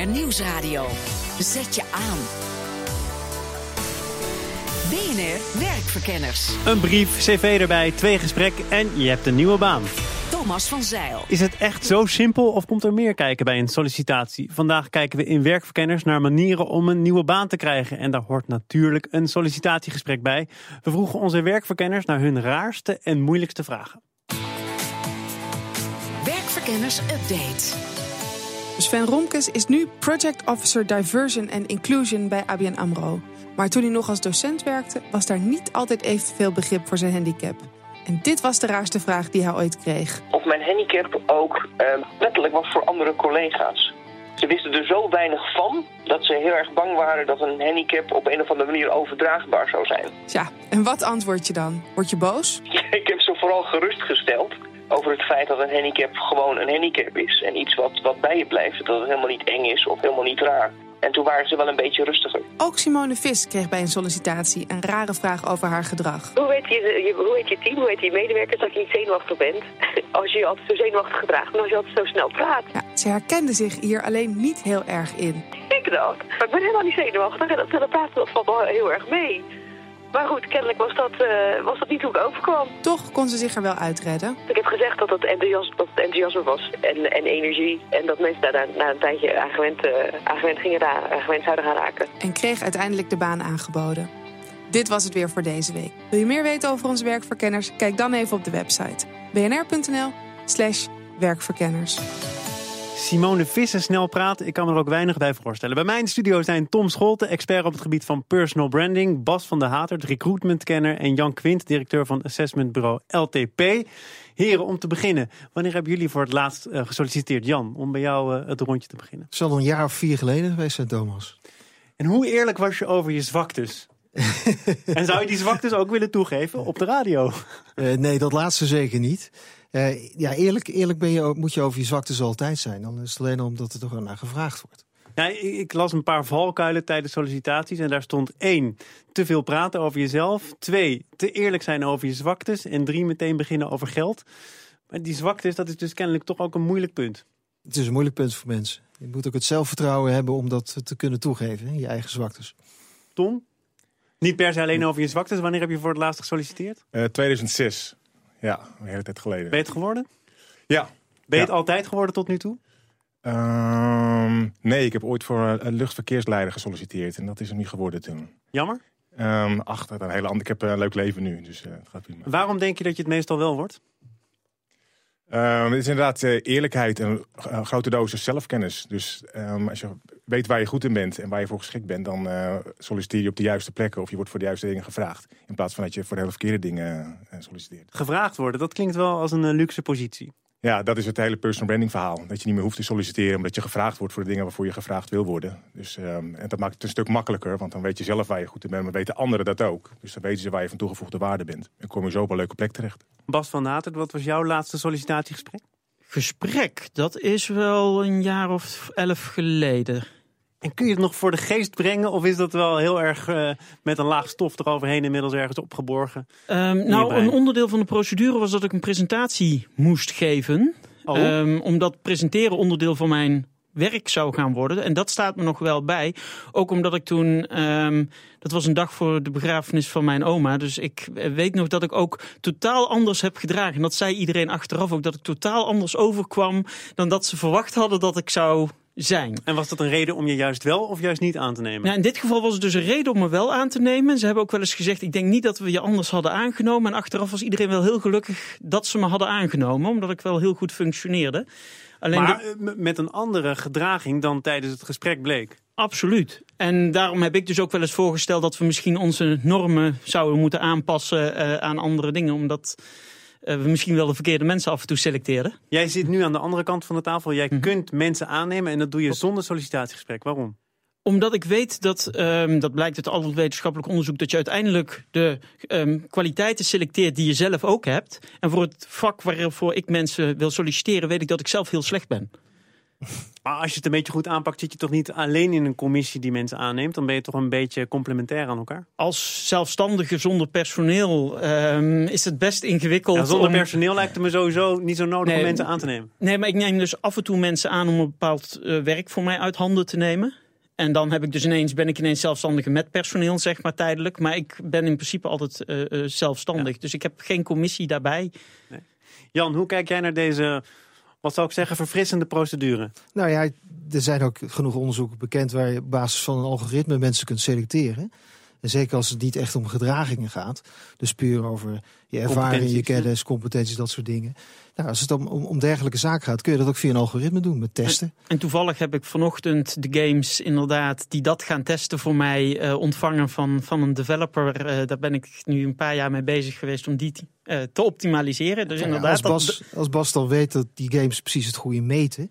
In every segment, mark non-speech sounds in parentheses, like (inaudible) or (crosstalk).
BNR Nieuwsradio. Zet je aan. BNR Werkverkenners. Een brief, cv erbij, twee gesprekken en je hebt een nieuwe baan. Thomas van Zeil. Is het echt zo simpel of komt er meer kijken bij een sollicitatie? Vandaag kijken we in Werkverkenners naar manieren om een nieuwe baan te krijgen. En daar hoort natuurlijk een sollicitatiegesprek bij. We vroegen onze werkverkenners naar hun raarste en moeilijkste vragen. Werkverkenners Update. Sven Romkes is nu Project Officer Diversion and Inclusion bij ABN AMRO. Maar toen hij nog als docent werkte, was daar niet altijd evenveel begrip voor zijn handicap. En dit was de raarste vraag die hij ooit kreeg. Of mijn handicap ook uh, letterlijk was voor andere collega's. Ze wisten er zo weinig van dat ze heel erg bang waren dat een handicap op een of andere manier overdraagbaar zou zijn. Ja, en wat antwoord je dan? Word je boos? (laughs) Ik heb ze vooral gerustgesteld over het feit dat een handicap gewoon een handicap is. En iets wat, wat bij je blijft. Dat het helemaal niet eng is of helemaal niet raar. En toen waren ze wel een beetje rustiger. Ook Simone Vis kreeg bij een sollicitatie een rare vraag over haar gedrag. Hoe weet je, je, hoe weet je team, hoe weet je medewerkers dat je niet zenuwachtig bent? (laughs) Als je je altijd zo zenuwachtig gedraagt en als je altijd zo snel praat. Ja, ze herkende zich hier alleen niet heel erg in. Ik dat. Maar ik ben helemaal niet zenuwachtig en dat, dat praten dat valt wel heel erg mee. Maar goed, kennelijk was dat, uh, was dat niet hoe ik overkwam. Toch kon ze zich er wel uitredden. Ik heb gezegd dat het enthousiasme, dat het enthousiasme was en, en energie. En dat mensen daar na een tijdje aangewend, uh, aangewend, gingen ra aangewend zouden gaan raken. En kreeg uiteindelijk de baan aangeboden. Dit was het weer voor deze week. Wil je meer weten over onze werkverkenners? Kijk dan even op de website bnr.nl werkverkenners. Simone Vissen snel praten, ik kan er ook weinig bij voorstellen. Bij mij in de studio zijn Tom Scholte, expert op het gebied van personal branding, Bas van der Hatert, recruitmentkenner en Jan Quint, directeur van assessmentbureau LTP. Heren, om te beginnen, wanneer hebben jullie voor het laatst uh, gesolliciteerd, Jan, om bij jou uh, het rondje te beginnen? Het zal een jaar of vier geleden geweest zijn, Thomas. En hoe eerlijk was je over je zwaktes? (laughs) en zou je die zwaktes ook willen toegeven op de radio? Uh, nee, dat laatste zeker niet. Uh, ja, eerlijk, eerlijk ben je, moet je over je zwaktes altijd zijn. Dan is het alleen omdat er toch naar gevraagd wordt. Ja, ik las een paar valkuilen tijdens sollicitaties en daar stond één, te veel praten over jezelf. Twee, te eerlijk zijn over je zwaktes. En drie, meteen beginnen over geld. Maar die zwaktes, dat is dus kennelijk toch ook een moeilijk punt. Het is een moeilijk punt voor mensen. Je moet ook het zelfvertrouwen hebben om dat te kunnen toegeven, je eigen zwaktes. Tom? Niet per se alleen over je zwaktes. Wanneer heb je voor het laatst gesolliciteerd? Uh, 2006. Ja, een hele tijd geleden. Ben je het geworden? Ja. Ben je het altijd geworden tot nu toe? Um, nee, ik heb ooit voor een luchtverkeersleider gesolliciteerd. En dat is hem niet geworden toen. Jammer? Um, ach, dat een hele andere. Ik heb een leuk leven nu, dus uh, het gaat prima. Waarom denk je dat je het meestal wel wordt? Um, het is inderdaad uh, eerlijkheid en een grote dosis zelfkennis. Dus um, als je weet waar je goed in bent en waar je voor geschikt bent... dan uh, solliciteer je op de juiste plekken of je wordt voor de juiste dingen gevraagd. In plaats van dat je voor de hele verkeerde dingen solliciteert. Gevraagd worden, dat klinkt wel als een luxe positie. Ja, dat is het hele personal branding verhaal. Dat je niet meer hoeft te solliciteren omdat je gevraagd wordt voor de dingen waarvoor je gevraagd wil worden. Dus, um, en dat maakt het een stuk makkelijker, want dan weet je zelf waar je goed in bent, maar weten anderen dat ook. Dus dan weten ze waar je van toegevoegde waarde bent. En kom je zo op een leuke plek terecht. Bas van Natert, wat was jouw laatste sollicitatiegesprek? Gesprek, dat is wel een jaar of elf geleden. En kun je het nog voor de geest brengen? Of is dat wel heel erg uh, met een laag stof eroverheen inmiddels ergens opgeborgen? Um, nou, een onderdeel van de procedure was dat ik een presentatie moest geven. Oh. Um, omdat presenteren onderdeel van mijn werk zou gaan worden. En dat staat me nog wel bij. Ook omdat ik toen... Um, dat was een dag voor de begrafenis van mijn oma. Dus ik weet nog dat ik ook totaal anders heb gedragen. En dat zei iedereen achteraf ook. Dat ik totaal anders overkwam dan dat ze verwacht hadden dat ik zou zijn. En was dat een reden om je juist wel of juist niet aan te nemen? Nou, in dit geval was het dus een reden om me wel aan te nemen. Ze hebben ook wel eens gezegd, ik denk niet dat we je anders hadden aangenomen. En achteraf was iedereen wel heel gelukkig dat ze me hadden aangenomen. Omdat ik wel heel goed functioneerde. Alleen maar de... met een andere gedraging dan tijdens het gesprek bleek. Absoluut. En daarom heb ik dus ook wel eens voorgesteld dat we misschien onze normen zouden moeten aanpassen uh, aan andere dingen. Omdat we misschien wel de verkeerde mensen af en toe selecteren. Jij zit nu aan de andere kant van de tafel. Jij mm-hmm. kunt mensen aannemen en dat doe je zonder sollicitatiegesprek. Waarom? Omdat ik weet dat, um, dat blijkt uit al het wetenschappelijk onderzoek, dat je uiteindelijk de um, kwaliteiten selecteert die je zelf ook hebt. En voor het vak waarvoor ik mensen wil solliciteren, weet ik dat ik zelf heel slecht ben. Maar als je het een beetje goed aanpakt, zit je toch niet alleen in een commissie die mensen aanneemt. Dan ben je toch een beetje complementair aan elkaar. Als zelfstandige zonder personeel ehm, is het best ingewikkeld. Ja, zonder om- personeel lijkt het me sowieso niet zo nodig Nee, om mensen aan te nemen. Nee, maar ik neem dus af en toe mensen aan om een bepaald eh, werk voor mij uit handen te nemen. En dan heb ik dus ineens, ben ik ineens zelfstandige met personeel, zeg maar tijdelijk. Maar ik ben in principe altijd eh, eh, zelfstandig. Dus ik heb geen commissie daarbij. Jan, hoe kijk jij naar deze, wat zou ik zeggen, verfrissende procedure? Nou ja, er zijn ook genoeg onderzoeken bekend waar je op basis van een algoritme mensen kunt selecteren. En zeker als het niet echt om gedragingen gaat. Dus puur over je ervaring, je kennis, competenties, dat soort dingen. Nou, als het om, om, om dergelijke zaken gaat, kun je dat ook via een algoritme doen met testen. En toevallig heb ik vanochtend de games inderdaad die dat gaan testen voor mij eh, ontvangen van, van een developer. Eh, daar ben ik nu een paar jaar mee bezig geweest om die eh, te optimaliseren. Dus Nou ja, inderdaad, als, dat- Bas, als Bas dan weet dat die games precies het goede meten,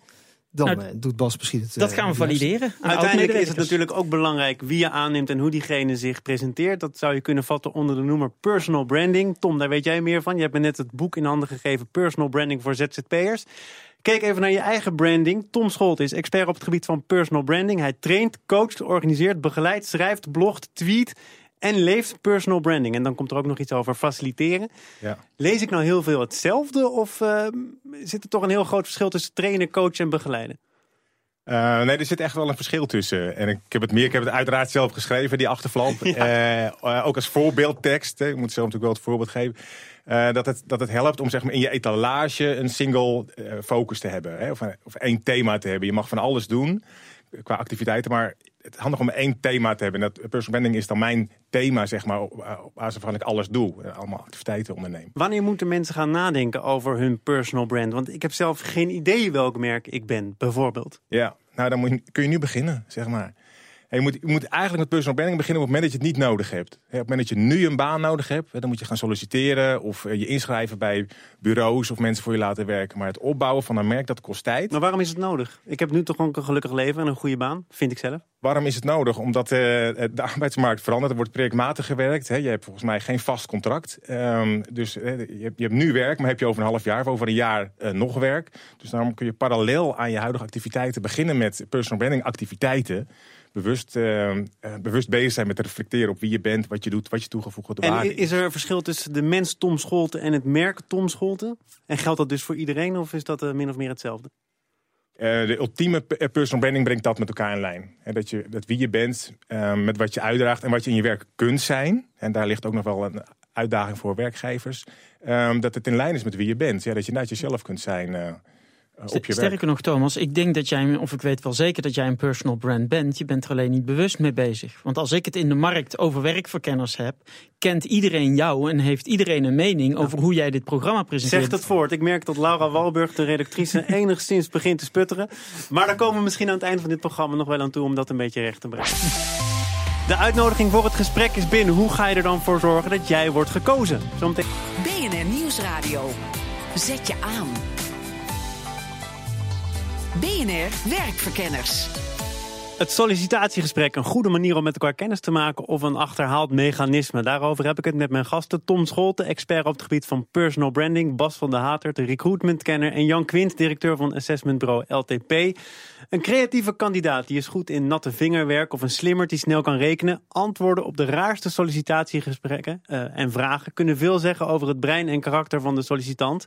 dan Nou, eh, doet Bas misschien het. dat eh, gaan we valideren. Uiteindelijk is het natuurlijk ook belangrijk wie je aanneemt en hoe diegene zich presenteert. Dat zou je kunnen vatten onder de noemer personal branding. Tom, daar weet jij meer van. Je hebt me net het boek in handen gegeven, Personal Branding voor ZZP'ers. Kijk even naar je eigen branding. Tom Scholt is expert op het gebied van personal branding. Hij traint, coacht, organiseert, begeleidt, schrijft, blogt, tweet en leeft personal branding. En dan komt er ook nog iets over faciliteren. Ja. Lees ik nou heel veel hetzelfde of eh, zit er toch een heel groot verschil tussen trainen, coachen en begeleiden? Eh, nee, er zit echt wel een verschil tussen. En ik heb het meer, ik heb het uiteraard zelf geschreven, die achterflap. (laughs) Eh, ook als voorbeeldtekst. Hè. Ik moet zelf natuurlijk wel het voorbeeld geven. Dat, het, dat het helpt om zeg maar, in je etalage een single focus te hebben. Hè. Of, een- of één thema te hebben. Je mag van alles doen qua activiteiten. Maar het is handig om één thema te hebben. En dat personal branding is dan mijn thema, zeg maar, op, op basis waarvan ik alles doe. Eh, allemaal activiteiten onderneem. Wanneer moeten mensen gaan nadenken over hun personal brand? Want ik heb zelf geen idee welk merk ik ben, bijvoorbeeld. Ja, nou dan moet je, kun je nu beginnen, zeg maar. En je, moet, je moet eigenlijk met personal branding beginnen op het moment dat je het niet nodig hebt. Op het moment dat je nu een baan nodig hebt, dan moet je gaan solliciteren of eh, je inschrijven bij bureaus of mensen voor je laten werken. Maar het opbouwen van een merk, dat kost tijd. Maar waarom is het nodig? Ik heb nu toch ook een gelukkig leven en een goede baan, vind ik zelf. Waarom is het nodig? Omdat eh, de arbeidsmarkt verandert. Er wordt projectmatig gewerkt. Hè. Je hebt volgens mij geen vast contract. Ehm, dus je, hebt, je hebt nu werk, maar heb je over een half jaar of over een jaar eh, nog werk. Dus daarom kun je parallel aan je huidige activiteiten beginnen met personal branding activiteiten. Bewust, eh, eh, bewust bezig zijn met te reflecteren op wie je bent, wat je doet, wat je toegevoegde En waarde i- is er een verschil tussen de mens Tom Scholte en het merk Tom Scholte? En geldt dat dus voor iedereen of is dat eh, min of meer hetzelfde? De ultieme personal branding brengt dat met elkaar in lijn. Dat, je, dat wie je bent, met wat je uitdraagt en wat je in je werk kunt zijn. En daar ligt ook nog wel een uitdaging voor werkgevers. Ehm, dat het in lijn is met wie je bent. Ja, dat je net jezelf kunt zijn op je werk. Sterker nog, Thomas, ik denk dat jij, of ik weet wel zeker dat jij een personal brand bent. Je bent er alleen niet bewust mee bezig. Want als ik het in de markt over werkverkenners heb, kent iedereen jou en heeft iedereen een mening over hoe jij dit programma presenteert. Zegt het voort. Ik merk dat Laura Walburg, de redactrice, (laughs) enigszins begint te sputteren. Maar daar komen we misschien aan het eind van dit programma nog wel aan toe om dat een beetje recht te brengen. De uitnodiging voor het gesprek is binnen. Hoe ga je er dan voor zorgen dat jij wordt gekozen? Zometeen. BNR Nieuwsradio. Zet je aan. BNR Werkverkenners. Het sollicitatiegesprek, een goede manier om met elkaar kennis te maken of een achterhaald mechanisme. Daarover heb ik het met mijn gasten Tom Scholte, expert op het gebied van personal branding, Bas van der Hatert, de recruitmentkenner en Jan Quint, directeur van assessmentbureau LTP. Een creatieve kandidaat die is goed in natte vingerwerk of een slimmer die snel kan rekenen. Antwoorden op de raarste sollicitatiegesprekken eh, en vragen kunnen veel zeggen over het brein en karakter van de sollicitant.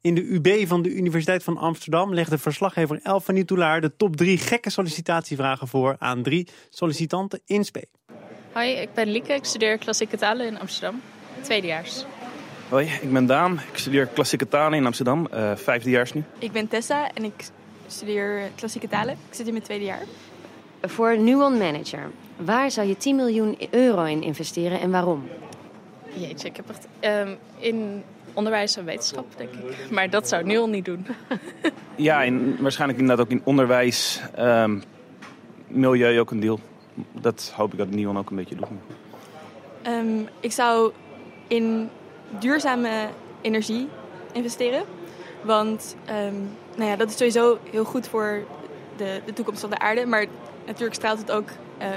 In de UB van de Universiteit van Amsterdam legde verslaggever Elfanie Toulaar de top drie gekke sollicitatievragen voor aan drie sollicitanten in spe. Hoi, ik ben Lieke. Ik studeer klassieke talen in Amsterdam. Tweedejaars. Hoi, ik ben Daan. Ik studeer klassieke talen in Amsterdam, eh vijfdejaars nu. Ik ben Tessa en ik studeer klassieke talen. Ik zit in mijn tweede jaar. Voor Nuon Manager, waar zou je 10 miljoen euro in investeren en waarom? Jeetje, ik heb echt ehm, in onderwijs en wetenschap, denk ik. Maar dat zou Nuon niet doen. (laughs) Ja, en waarschijnlijk inderdaad ook in onderwijs, ehm, milieu ook een deel. Dat hoop ik dat Nion ook een beetje doet. Ehm, ik zou in duurzame energie investeren. Want ehm, nou ja, dat is sowieso heel goed voor de, de toekomst van de aarde. Maar natuurlijk straalt het ook eh,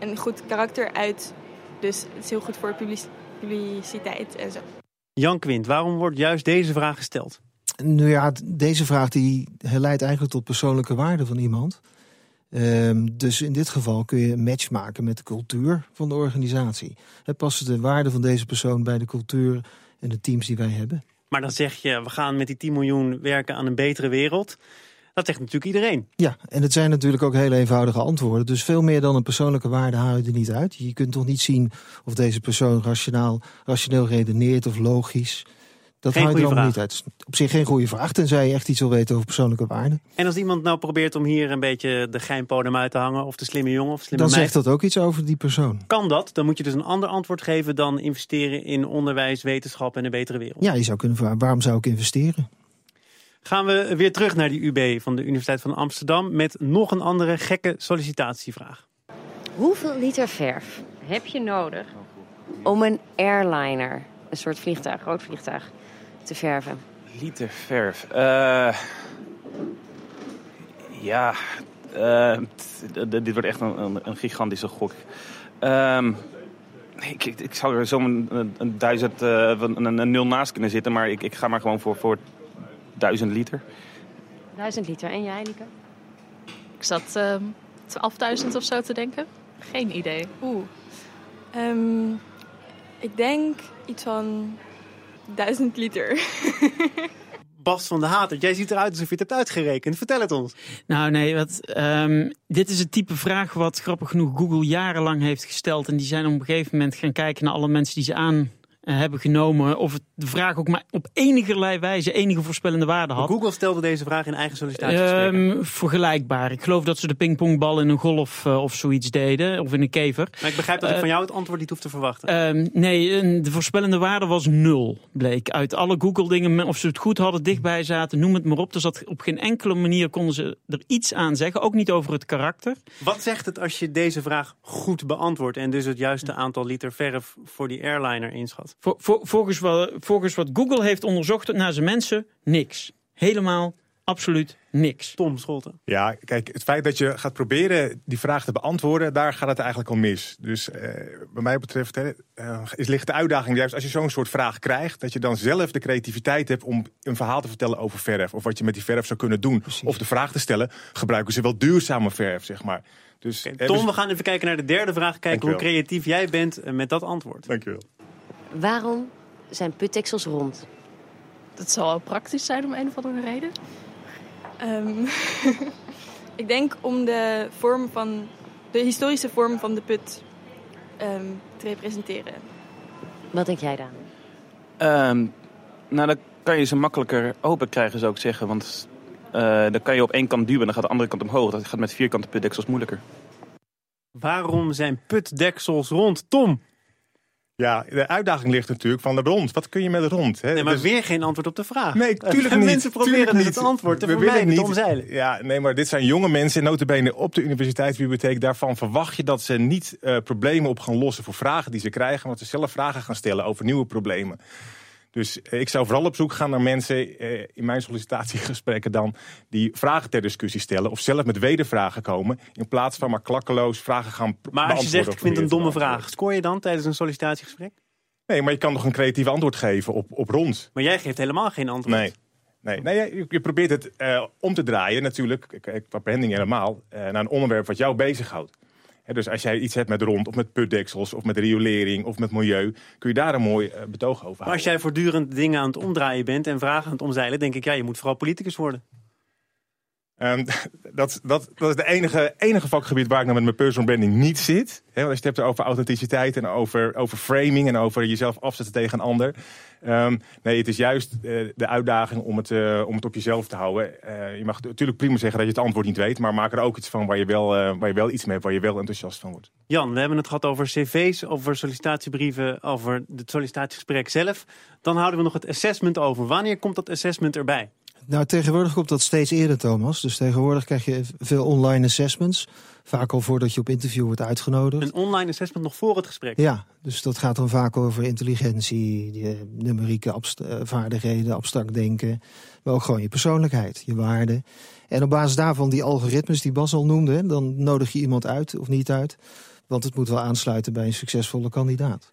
een goed karakter uit. Dus het is heel goed voor public- publiciteit en zo. Jan Quint, waarom wordt juist deze vraag gesteld? Nu ja, deze vraag die leidt eigenlijk tot persoonlijke waarde van iemand. Ehm, dus in dit geval kun je een match maken met de cultuur van de organisatie. Het past de waarde van deze persoon bij de cultuur en de teams die wij hebben. Maar dan zeg je, we gaan met die 10 miljoen werken aan een betere wereld. Dat zegt natuurlijk iedereen. Ja, en het zijn natuurlijk ook heel eenvoudige antwoorden. Dus veel meer dan een persoonlijke waarde haal je er niet uit. Je kunt toch niet zien of deze persoon rationaal, rationeel redeneert of logisch. Dat Geen je er goede allemaal vraag. niet uit. Op zich geen goede vraag, tenzij je echt iets wil weten over persoonlijke waarden. En als iemand nou probeert om hier een beetje de geinpodem uit te hangen... of de slimme jongen of de slimme Dan meid... zegt dat ook iets over die persoon. Kan dat? Dan moet je dus een ander antwoord geven dan investeren in onderwijs, wetenschap en een betere wereld. Ja, je zou kunnen vragen, waarom zou ik investeren? Gaan we weer terug naar die UB van de Universiteit van Amsterdam... met nog een andere gekke sollicitatievraag. Hoeveel liter verf heb je nodig om een airliner, een soort vliegtuig, groot vliegtuig, te verven? Liter verf. Eh, ja, eh, d- dit wordt echt een, een, een gigantische gok. Ehm, ik, ik, ik zou er zo een, een, een duizend, eh, een, een, een nul naast kunnen zitten, maar ik, ik ga maar gewoon voor, voor duizend liter. Duizend liter. En jij, Lieke? Ik zat ehm 12.000 of zo te denken. Geen idee. Oeh. Ehm, ik denk iets van 1000 liter. (laughs) Bas van de Hater, jij ziet eruit alsof je het hebt uitgerekend. Vertel het ons. Nou nee, wat, ehm, dit is het type vraag wat grappig genoeg Google jarenlang heeft gesteld. En die zijn op een gegeven moment gaan kijken naar alle mensen die ze aan hebben genomen. Of het, de vraag ook maar op enigerlei wijze enige voorspellende waarde had. Google stelde deze vraag in eigen sollicitatiegesprekken. Ehm, vergelijkbaar. Ik geloof dat ze de pingpongbal in een golf eh, of zoiets deden. Of in een kever. maar ik begrijp dat ik eh, van jou het antwoord niet hoef te verwachten. Ehm, nee, de voorspellende waarde was nul, bleek. Uit alle Google-dingen, of ze het goed hadden, dichtbij zaten, noem het maar op. Dus dat op geen enkele manier konden ze er iets aan zeggen. Ook niet over het karakter. Wat zegt het als je deze vraag goed beantwoordt... en dus het juiste aantal liter verf voor die airliner inschat? Vol- vol- volgens, wat, volgens wat Google heeft onderzocht naar zijn mensen, niks. Helemaal, absoluut niks. Tom Scholten. Ja, kijk, het feit dat je gaat proberen die vraag te beantwoorden, daar gaat het eigenlijk al mis. Dus eh, wat mij betreft hè, eh, is, ligt de uitdaging juist als je zo'n soort vraag krijgt, dat je dan zelf de creativiteit hebt om een verhaal te vertellen over verf. Of wat je met die verf zou kunnen doen. Of de vraag te stellen, gebruiken ze wel duurzame verf, zeg maar. Dus, Tom, dus- we gaan even kijken naar de derde vraag. Kijken hoe creatief jij bent eh, met dat antwoord. Dankjewel. Waarom zijn putdeksels rond? Dat zal wel praktisch zijn om een of andere reden. Ehm, (laughs) ik denk om de vorm van de historische vorm van de put ehm, te representeren. Wat denk jij, Daan? Ehm, nou, dan kan je ze makkelijker open krijgen, zou ik zeggen. Want eh, dan kan je op één kant duwen en dan gaat de andere kant omhoog. Dat gaat met vierkante putdeksels moeilijker. Waarom zijn putdeksels rond? Tom! Ja, de uitdaging ligt natuurlijk van de rond. Wat kun je met rond? Hè? Nee, maar Dus- weer geen antwoord op de vraag. Nee, (laughs) tuurlijk niet. Mensen proberen niet. het antwoord te We willen vermijden, te niet- omzeilen. Ja, nee, maar dit zijn jonge mensen, notabene op de universiteitsbibliotheek. Daarvan verwacht je dat ze niet eh, problemen op gaan lossen voor vragen die ze krijgen, maar dat ze zelf vragen gaan stellen over nieuwe problemen. Dus eh, ik zou vooral op zoek gaan naar mensen eh, in mijn sollicitatiegesprekken dan die vragen ter discussie stellen of zelf met wedervragen komen in plaats van maar klakkeloos vragen gaan Maar als je zegt, ik vind een domme vraag, scoor je dan tijdens een sollicitatiegesprek? Nee, maar je kan nog een creatief antwoord geven op, op rond. Maar jij geeft helemaal geen antwoord. Nee. Nee, nee je, je probeert het eh, om te draaien natuurlijk, qua branding helemaal, naar een onderwerp wat jou bezighoudt. Dus als jij iets hebt met rond, of met putdeksels, of met riolering, of met milieu, kun je daar een mooi eh, betoog over Maar houden. als jij voortdurend dingen aan het omdraaien bent en vragen aan het omzeilen, denk ik, ja, je moet vooral politicus worden. Ehm, dat, dat, is de enige, enige vakgebied waar ik nou met mijn personal branding niet zit. Want als je het hebt over authenticiteit en over, over framing en over jezelf afzetten tegen een ander. Ehm, nee, het is juist eh, de uitdaging om het, eh, om het op jezelf te houden. Eh, je mag natuurlijk prima zeggen dat je het antwoord niet weet, maar maak er ook iets van waar je wel, waar je wel iets mee waar je wel enthousiast van wordt. Jan, we hebben het gehad over cv's, over sollicitatiebrieven, over het sollicitatiegesprek zelf. Dan houden we nog het assessment over. Wanneer komt dat assessment erbij? Nou, tegenwoordig komt dat steeds eerder, Thomas. Dus tegenwoordig krijg je veel online assessments. Vaak al voordat je op interview wordt uitgenodigd. Een online assessment nog voor het gesprek. Ja, dus dat gaat dan vaak over intelligentie, numerieke abst- eh, vaardigheden, abstract denken. Maar ook gewoon je persoonlijkheid, je waarden. En op basis daarvan die algoritmes die Bas al noemde, dan nodig je iemand uit of niet uit. Want het moet wel aansluiten bij een succesvolle kandidaat.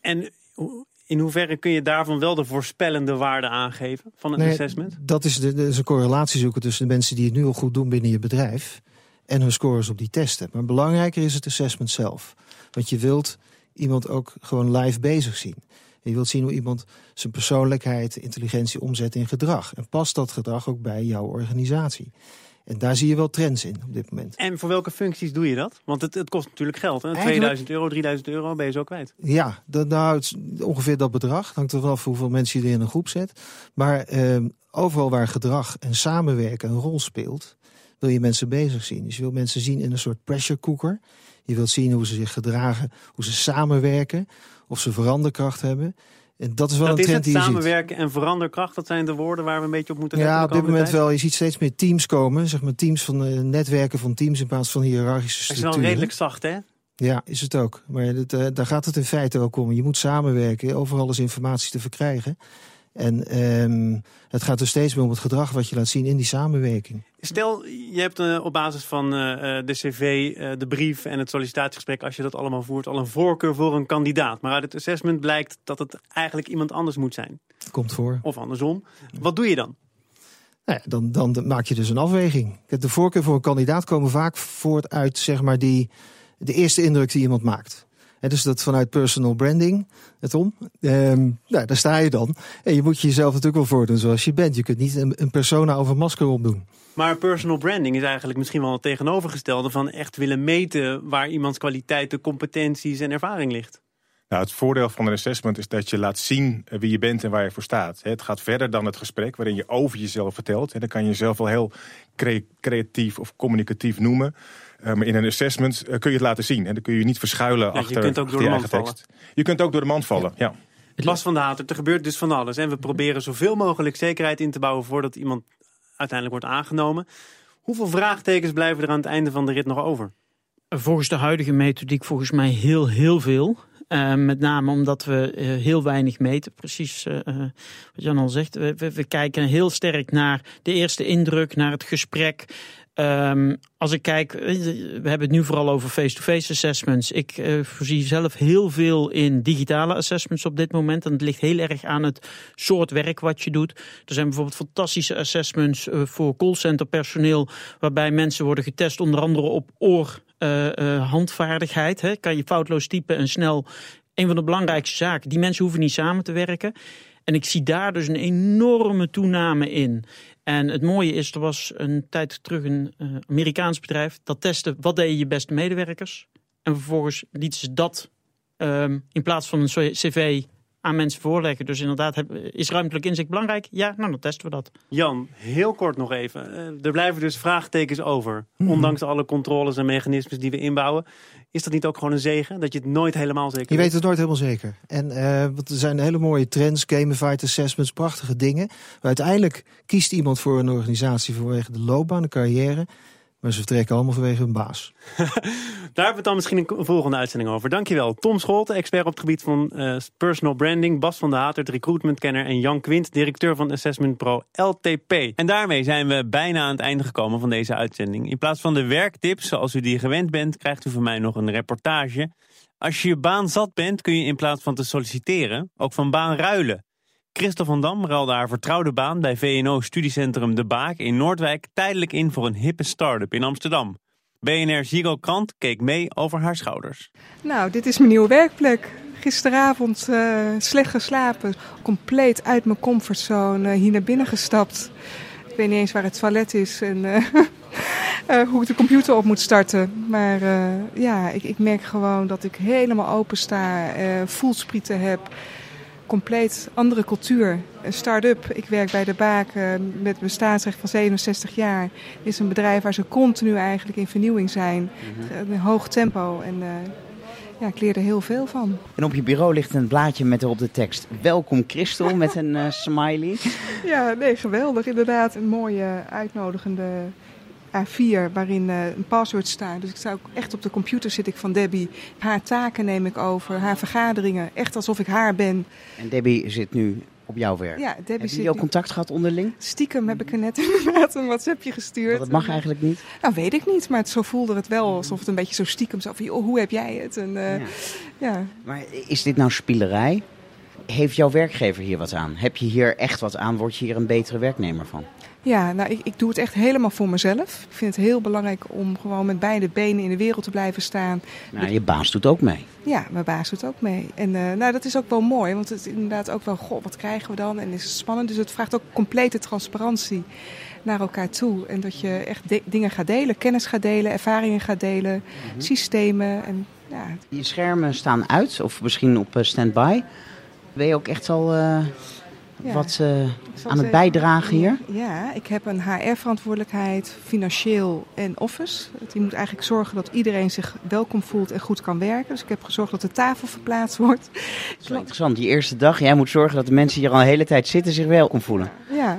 En hoe- in hoeverre kun je daarvan wel de voorspellende waarde aangeven van het Nee, assessment? Dat is, de, de, is een correlatie zoeken tussen de mensen die het nu al goed doen binnen je bedrijf en hun scores op die testen. Maar belangrijker is het assessment zelf. Want je wilt iemand ook gewoon live bezig zien. En je wilt zien hoe iemand zijn persoonlijkheid, intelligentie omzet in gedrag. En past dat gedrag ook bij jouw organisatie? En daar zie je wel trends in op dit moment. En voor welke functies doe je dat? Want het, het kost natuurlijk geld. Hè? Eigenlijk- 2000 euro, 3000 euro ben je zo kwijt. Ja, dat, nou, ongeveer dat bedrag. Hangt er vanaf hoeveel mensen je er in een groep zet. Maar ehm, overal waar gedrag en samenwerken een rol speelt, wil je mensen bezig zien. Dus je wil mensen zien in een soort pressure cooker. Je wilt zien hoe ze zich gedragen, hoe ze samenwerken, of ze veranderkracht hebben. En dat is wel dat een is trend het die je ziet. samenwerken en veranderkracht. Dat zijn de woorden waar we een beetje op moeten letten. Ja, op dit moment tijd. wel. Je ziet steeds meer teams komen, zeg maar teams van eh, netwerken van teams in plaats van hiërarchische Dat is structuren. wel redelijk zacht, hè? Ja, is het ook. Maar het, eh, daar gaat het in feite ook om. Je moet samenwerken, overal is informatie te verkrijgen. En ehm, het gaat dus steeds meer om het gedrag wat je laat zien in die samenwerking. Stel, je hebt eh, op basis van eh, eh, de cv, de brief en het sollicitatiegesprek, als je dat allemaal voert, al een voorkeur voor een kandidaat. Maar uit het assessment blijkt dat het eigenlijk iemand anders moet zijn. Komt voor. Of andersom. Wat doe je dan? Nou ja, dan, dan maak je dus een afweging. De voorkeur voor een kandidaat komen vaak voort uit zeg maar, die, de eerste indruk die iemand maakt. Hè, dus dat vanuit personal branding, het om. Ehm, nou, daar sta je dan. En je moet jezelf natuurlijk wel voordoen zoals je bent. Je kunt niet een, een persona of een masker opdoen. Maar personal branding is eigenlijk misschien wel het tegenovergestelde van echt willen meten waar iemands kwaliteiten, competenties en ervaring ligt. Nou, het voordeel van een assessment is dat je laat zien eh, wie je bent en waar je voor staat. Hè, Het gaat verder dan het gesprek waarin je over jezelf vertelt. Hè, Dan kan je jezelf wel heel cre- creatief of communicatief noemen. Eh, maar in een assessment eh, kun je het laten zien. En dan kun je je niet verschuilen je achter, kunt ook door je de eigen mand tekst. Je kunt ook door de mand vallen, ja. Bas van de Hater, er gebeurt dus van alles. En we proberen zoveel mogelijk zekerheid in te bouwen voordat iemand uiteindelijk wordt aangenomen. Hoeveel vraagtekens blijven er aan het einde van de rit nog over? Volgens de huidige methodiek volgens mij heel, heel veel. Eh, met name omdat we eh, heel weinig meten. Precies eh, wat Jan al zegt. We, we, kijken heel sterk naar de eerste indruk, naar het gesprek. Ehm, als ik kijk, we hebben het nu vooral over face-to-face assessments. Ik voorzie zelf heel veel in digitale assessments op dit moment. En het ligt heel erg aan het soort werk wat je doet. Er zijn bijvoorbeeld fantastische assessments voor callcenterpersoneel. Waarbij mensen worden getest onder andere op oor handvaardigheid. Hè? Kan je foutloos typen en snel. Een van de belangrijkste zaken. Die mensen hoeven niet samen te werken. En ik zie daar dus een enorme toename in. En het mooie is, er was een tijd terug een eh, Amerikaans bedrijf dat testte wat deden je beste medewerkers. En vervolgens lieten ze dat ehm, in plaats van een cv aan mensen voorleggen. Dus inderdaad, heb- is ruimtelijk inzicht belangrijk? Ja, nou dan testen we dat. Jan, heel kort nog even. Eh, er blijven dus vraagtekens over. Ondanks alle controles en mechanismes die we inbouwen. Is dat niet ook gewoon een zegen? Dat je het nooit helemaal zeker Je weet het nooit helemaal zeker. En eh, want er zijn hele mooie trends, gamified assessments, prachtige dingen. Maar uiteindelijk kiest iemand voor een organisatie vanwege de loopbaan, de carrière. Maar ze vertrekken allemaal vanwege hun baas. (laughs) Daar hebben we het dan misschien een volgende uitzending over. Dankjewel. Tom Scholte, expert op het gebied van eh, personal branding. Bas van der Hatert, recruitmentkenner. En Jan Quint, directeur van Assessment Pro LTP. En daarmee zijn we bijna aan het einde gekomen van deze uitzending. In plaats van de werktips zoals u die gewend bent, krijgt u van mij nog een reportage. Als je je baan zat bent, kun je in plaats van te solliciteren ook van baan ruilen. Christel van Dam ruilde haar vertrouwde baan bij VNO Studiecentrum De Baak in Noordwijk tijdelijk in voor een hippe start-up in Amsterdam. BNR Giro Krant keek mee over haar schouders. Nou, dit is mijn nieuwe werkplek. Gisteravond eh, slecht geslapen, compleet uit mijn comfortzone eh, hier naar binnen gestapt. Ik weet niet eens waar het toilet is en eh, (laughs) hoe ik de computer op moet starten. Maar ja, ik, ik merk gewoon dat ik helemaal open sta, voelsprieten heb. Compleet andere cultuur. Een start-up. Ik werk bij de Baak eh, met bestaansrecht van 67 jaar. Het is een bedrijf waar ze continu eigenlijk in vernieuwing zijn. Een hoog tempo. En eh, ja, ik leer er heel veel van. En op je bureau ligt een blaadje met erop de tekst: Welkom Christel met een eh, smiley. (laughs) Ja, nee, geweldig. Inderdaad, een mooie uitnodigende A4 waarin eh, een paswoord staat. Dus ik sta ook echt op de computer zit ik van Debbie. Haar taken neem ik over, haar vergaderingen. Echt alsof ik haar ben. En Debbie zit nu op jouw werk. Ja, Debbie Hebben zit jullie ook nu- contact gehad onderling? Stiekem heb ik er net (laughs) inderdaad een WhatsAppje gestuurd. Dat mag eigenlijk niet. Nou, weet ik niet, maar het, zo voelde het wel alsof het een beetje zo stiekem zo van, joh, hoe heb jij het? En, eh, ja. Maar is dit nou spielerij? Heeft jouw werkgever hier wat aan? Heb je hier echt wat aan? Word je hier een betere werknemer van? Ja, nou, ik, ik doe het echt helemaal voor mezelf. Ik vind het heel belangrijk om gewoon met beide benen in de wereld te blijven staan. Nou, je baas doet ook mee. Ja, mijn baas doet ook mee. En uh, nou, dat is ook wel mooi, want het is inderdaad ook wel, goh, wat krijgen we dan? En is het spannend? Dus het vraagt ook complete transparantie naar elkaar toe. En dat je echt dingen gaat delen, kennis gaat delen, ervaringen gaat delen, -hmm. systemen. En, ja. Je schermen staan uit, of misschien op uh, standby. Ben je ook echt al uh, ja. wat uh, aan het bijdragen hier? Ja, ik heb een HR-verantwoordelijkheid, financieel en office. Die moet eigenlijk zorgen dat iedereen zich welkom voelt en goed kan werken. Dus ik heb gezorgd dat de tafel verplaatst (laughs) wordt. Dat is wel interessant. Die eerste dag, jij moet zorgen dat de mensen hier al een hele tijd zitten zich welkom voelen. Ja,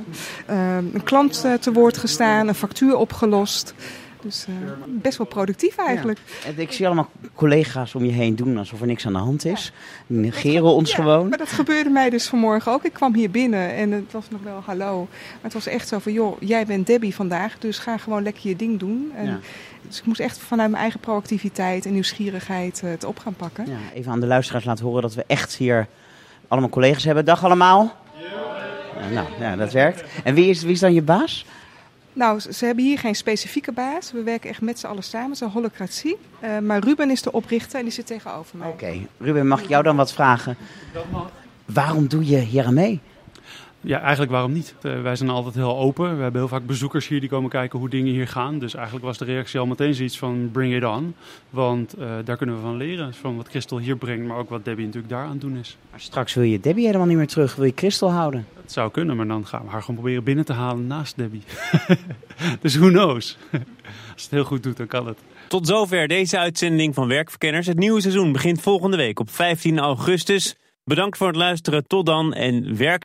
uh, een klant uh, te woord gestaan, een factuur opgelost. Dus uh, best wel productief eigenlijk. Ja. Ik zie allemaal collega's om je heen doen alsof er niks aan de hand is. Die negeren ons ja, gewoon. Maar dat gebeurde mij dus vanmorgen ook. Ik kwam hier binnen en het was nog wel hallo. Maar het was echt zo van, joh, jij bent Debbie vandaag, dus ga gewoon lekker je ding doen. En ja. Dus ik moest echt vanuit mijn eigen proactiviteit en nieuwsgierigheid uh, het op gaan pakken. Ja, even aan de luisteraars laten horen dat we echt hier allemaal collega's hebben. Dag allemaal. Ja, nou, ja, dat werkt. En wie is, wie is dan je baas? Nou, ze hebben hier geen specifieke baas. We werken echt met z'n allen samen. Het is een holocratie. Uh, maar Ruben is de oprichter en die zit tegenover mij. Oké, okay. Ruben, mag ik jou dan wat vragen? Waarom doe je hier aan mee? Ja, eigenlijk waarom niet? Uh, wij zijn altijd heel open. We hebben heel vaak bezoekers hier die komen kijken hoe dingen hier gaan. Dus eigenlijk was de reactie al meteen zoiets van bring it on. Want uh, daar kunnen we van leren. Van wat Christel hier brengt, maar ook wat Debbie natuurlijk daar aan het doen is. Maar straks wil je Debbie helemaal niet meer terug. Wil je Christel houden? Dat zou kunnen, maar dan gaan we haar gewoon proberen binnen te halen naast Debbie. (laughs) dus who knows? (laughs) Als het heel goed doet, dan kan het. Tot zover deze uitzending van Werkverkenners. Het nieuwe seizoen begint volgende week op 15 augustus. Bedankt voor het luisteren. Tot dan en werk